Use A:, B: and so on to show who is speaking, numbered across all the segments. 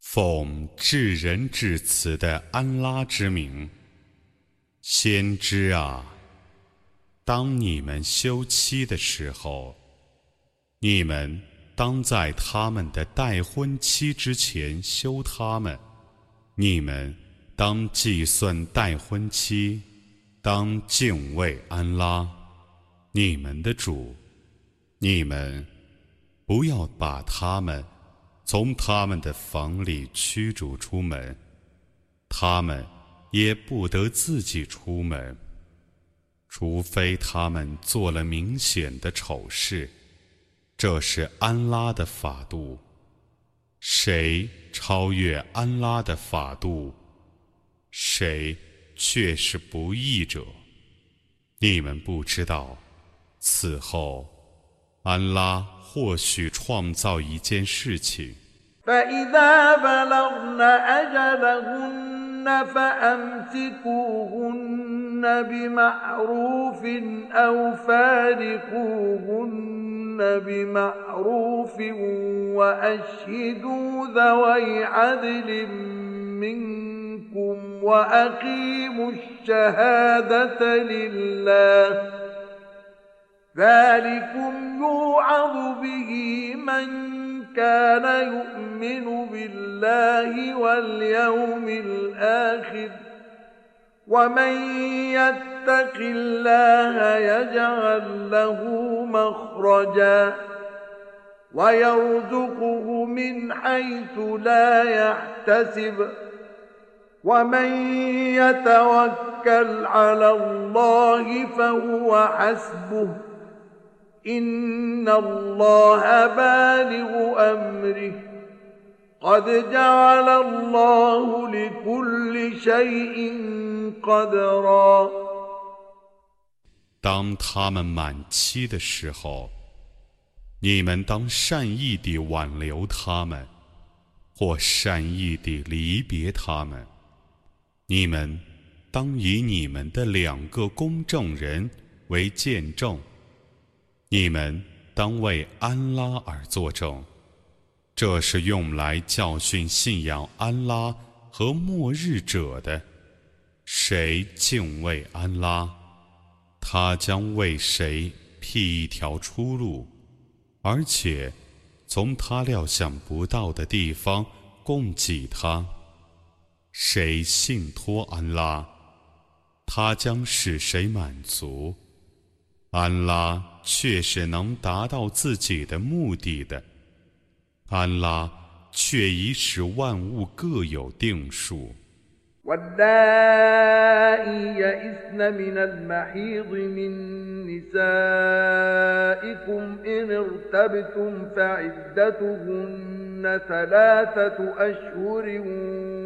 A: 奉至仁至慈的安拉之名，先知啊，当你们休妻的时候，你们当在他们的待婚期之前休他们，你们当计算待婚期。当敬畏安拉，你们的主，你们不要把他们从他们的房里驱逐出门，他们也不得自己出门，除非他们做了明显的丑事，这是安拉的法度。谁超越安拉的法度，谁？
B: 却是不易者，你们不知道，此后，安拉或许创造一件事情。منكم واقيموا الشهاده لله ذلكم يوعظ به من كان يؤمن بالله واليوم الاخر ومن يتق الله يجعل له مخرجا ويرزقه من حيث لا يحتسب ومن يتوكل على الله فهو حسبه ان الله بالغ امره قد جعل الله لكل شيء قدرا
A: 当他们满期的时候，你们当善意地挽留他们，或善意地离别他们。你们当以你们的两个公证人为见证，你们当为安拉而作证，这是用来教训信仰安拉和末日者的。谁敬畏安拉，他将为谁辟一条出路，而且从他料想不到的地方供给他。谁信托安拉，他将使谁满足。安拉却是能达到自己的目的的。安拉却已使万物各有定数。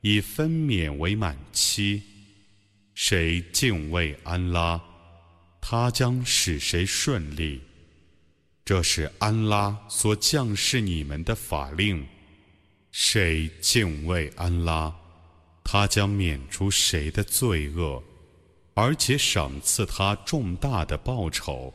A: 以分娩为满期，谁敬畏安拉，他将使谁顺利。这是安拉所降示你们的法令。谁敬畏安拉，他将免除谁的罪恶，而且赏赐他重大的报酬。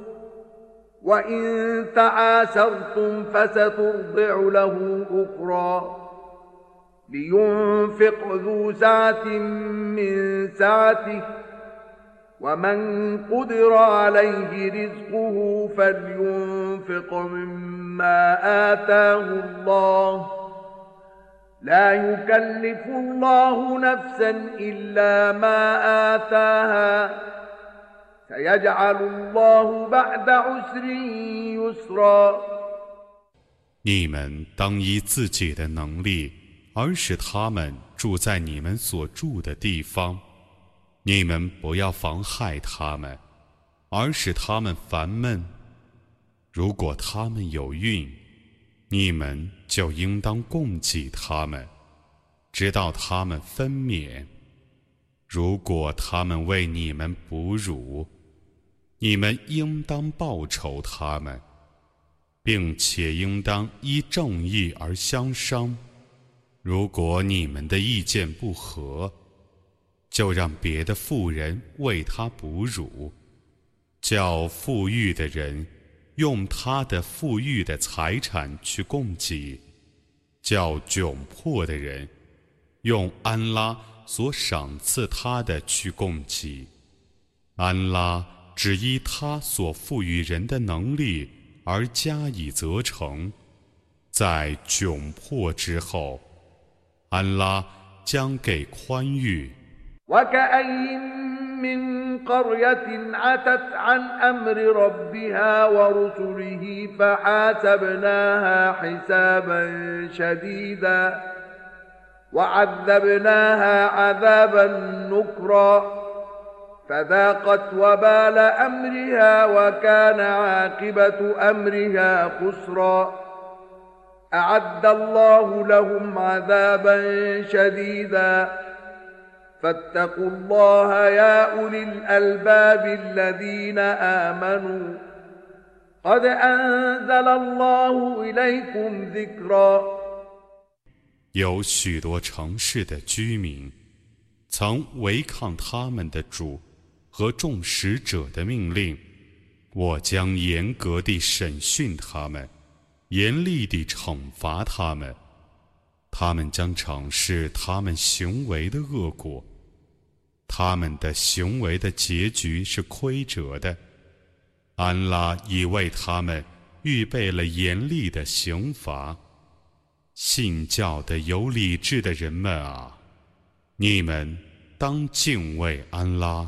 B: وإن تعاسرتم فسترضع له أخرى لينفق ذو سعة من سعته ومن قدر عليه رزقه فلينفق مما آتاه الله لا يكلف الله نفسا إلا ما آتاها
A: 你们当依自己的
B: 能力，而使他们住在你们所住
A: 的地方。你们不要妨害他们，而使他们烦闷。如果他们有孕，你们就应当供给他们，直到他们分娩。如果他们为你们哺乳，你们应当报仇他们，并且应当依正义而相商。如果你们的意见不合，就让别的富人为他哺乳，叫富裕的人用他的富裕的财产去供给，叫窘迫的人用安拉所赏赐他的去供给，安拉。只依他所赋予人的能力而加以责成，在窘迫之后，安拉将给宽裕。
B: فذاقت وبال امرها وكان عاقبه امرها خسرا اعد الله لهم عذابا شديدا فاتقوا الله يا اولي الالباب الذين امنوا قد انزل الله اليكم ذكرا 有许多城市的居民曾违抗他们的主
A: 和众使者的命令，我将严格地审讯他们，严厉地惩罚他们，他们将尝试他们行为的恶果，他们的行为的结局是亏折的。安拉已为他们预备了严厉的刑罚。信教的有理智的人们啊，你们当敬畏安拉。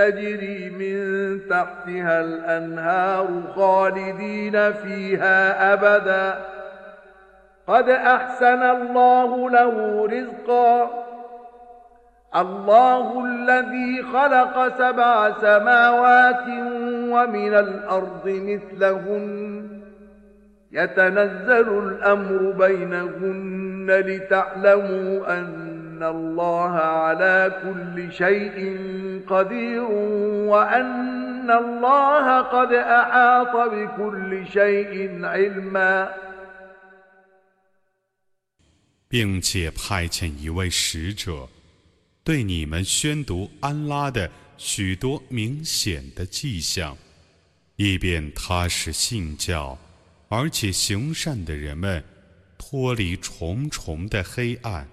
B: تجري من تحتها الأنهار خالدين فيها أبدا قد أحسن الله له رزقا الله الذي خلق سبع سماوات ومن الأرض مثلهن يتنزل الأمر بينهن لتعلموا أن
A: 并且派遣一位使者，对你们宣读安拉的许多明显的迹象，以便踏实信教，而且行善的人们脱离重重的黑暗。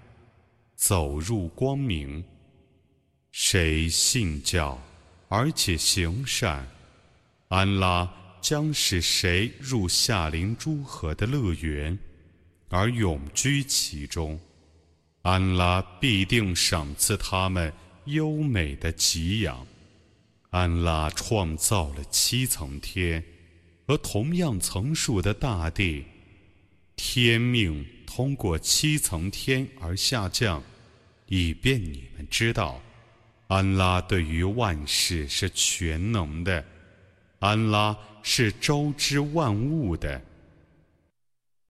A: 走入光明，谁信教，而且行善，安拉将使谁入夏林诸河的乐园，而永居其中。安拉必定赏赐他们优美的给养。安拉创造了七层天和同样层数的大地，天命。通过七层天而下降，以便你们知道，安拉对于万事是全能的，安拉是周知万物的。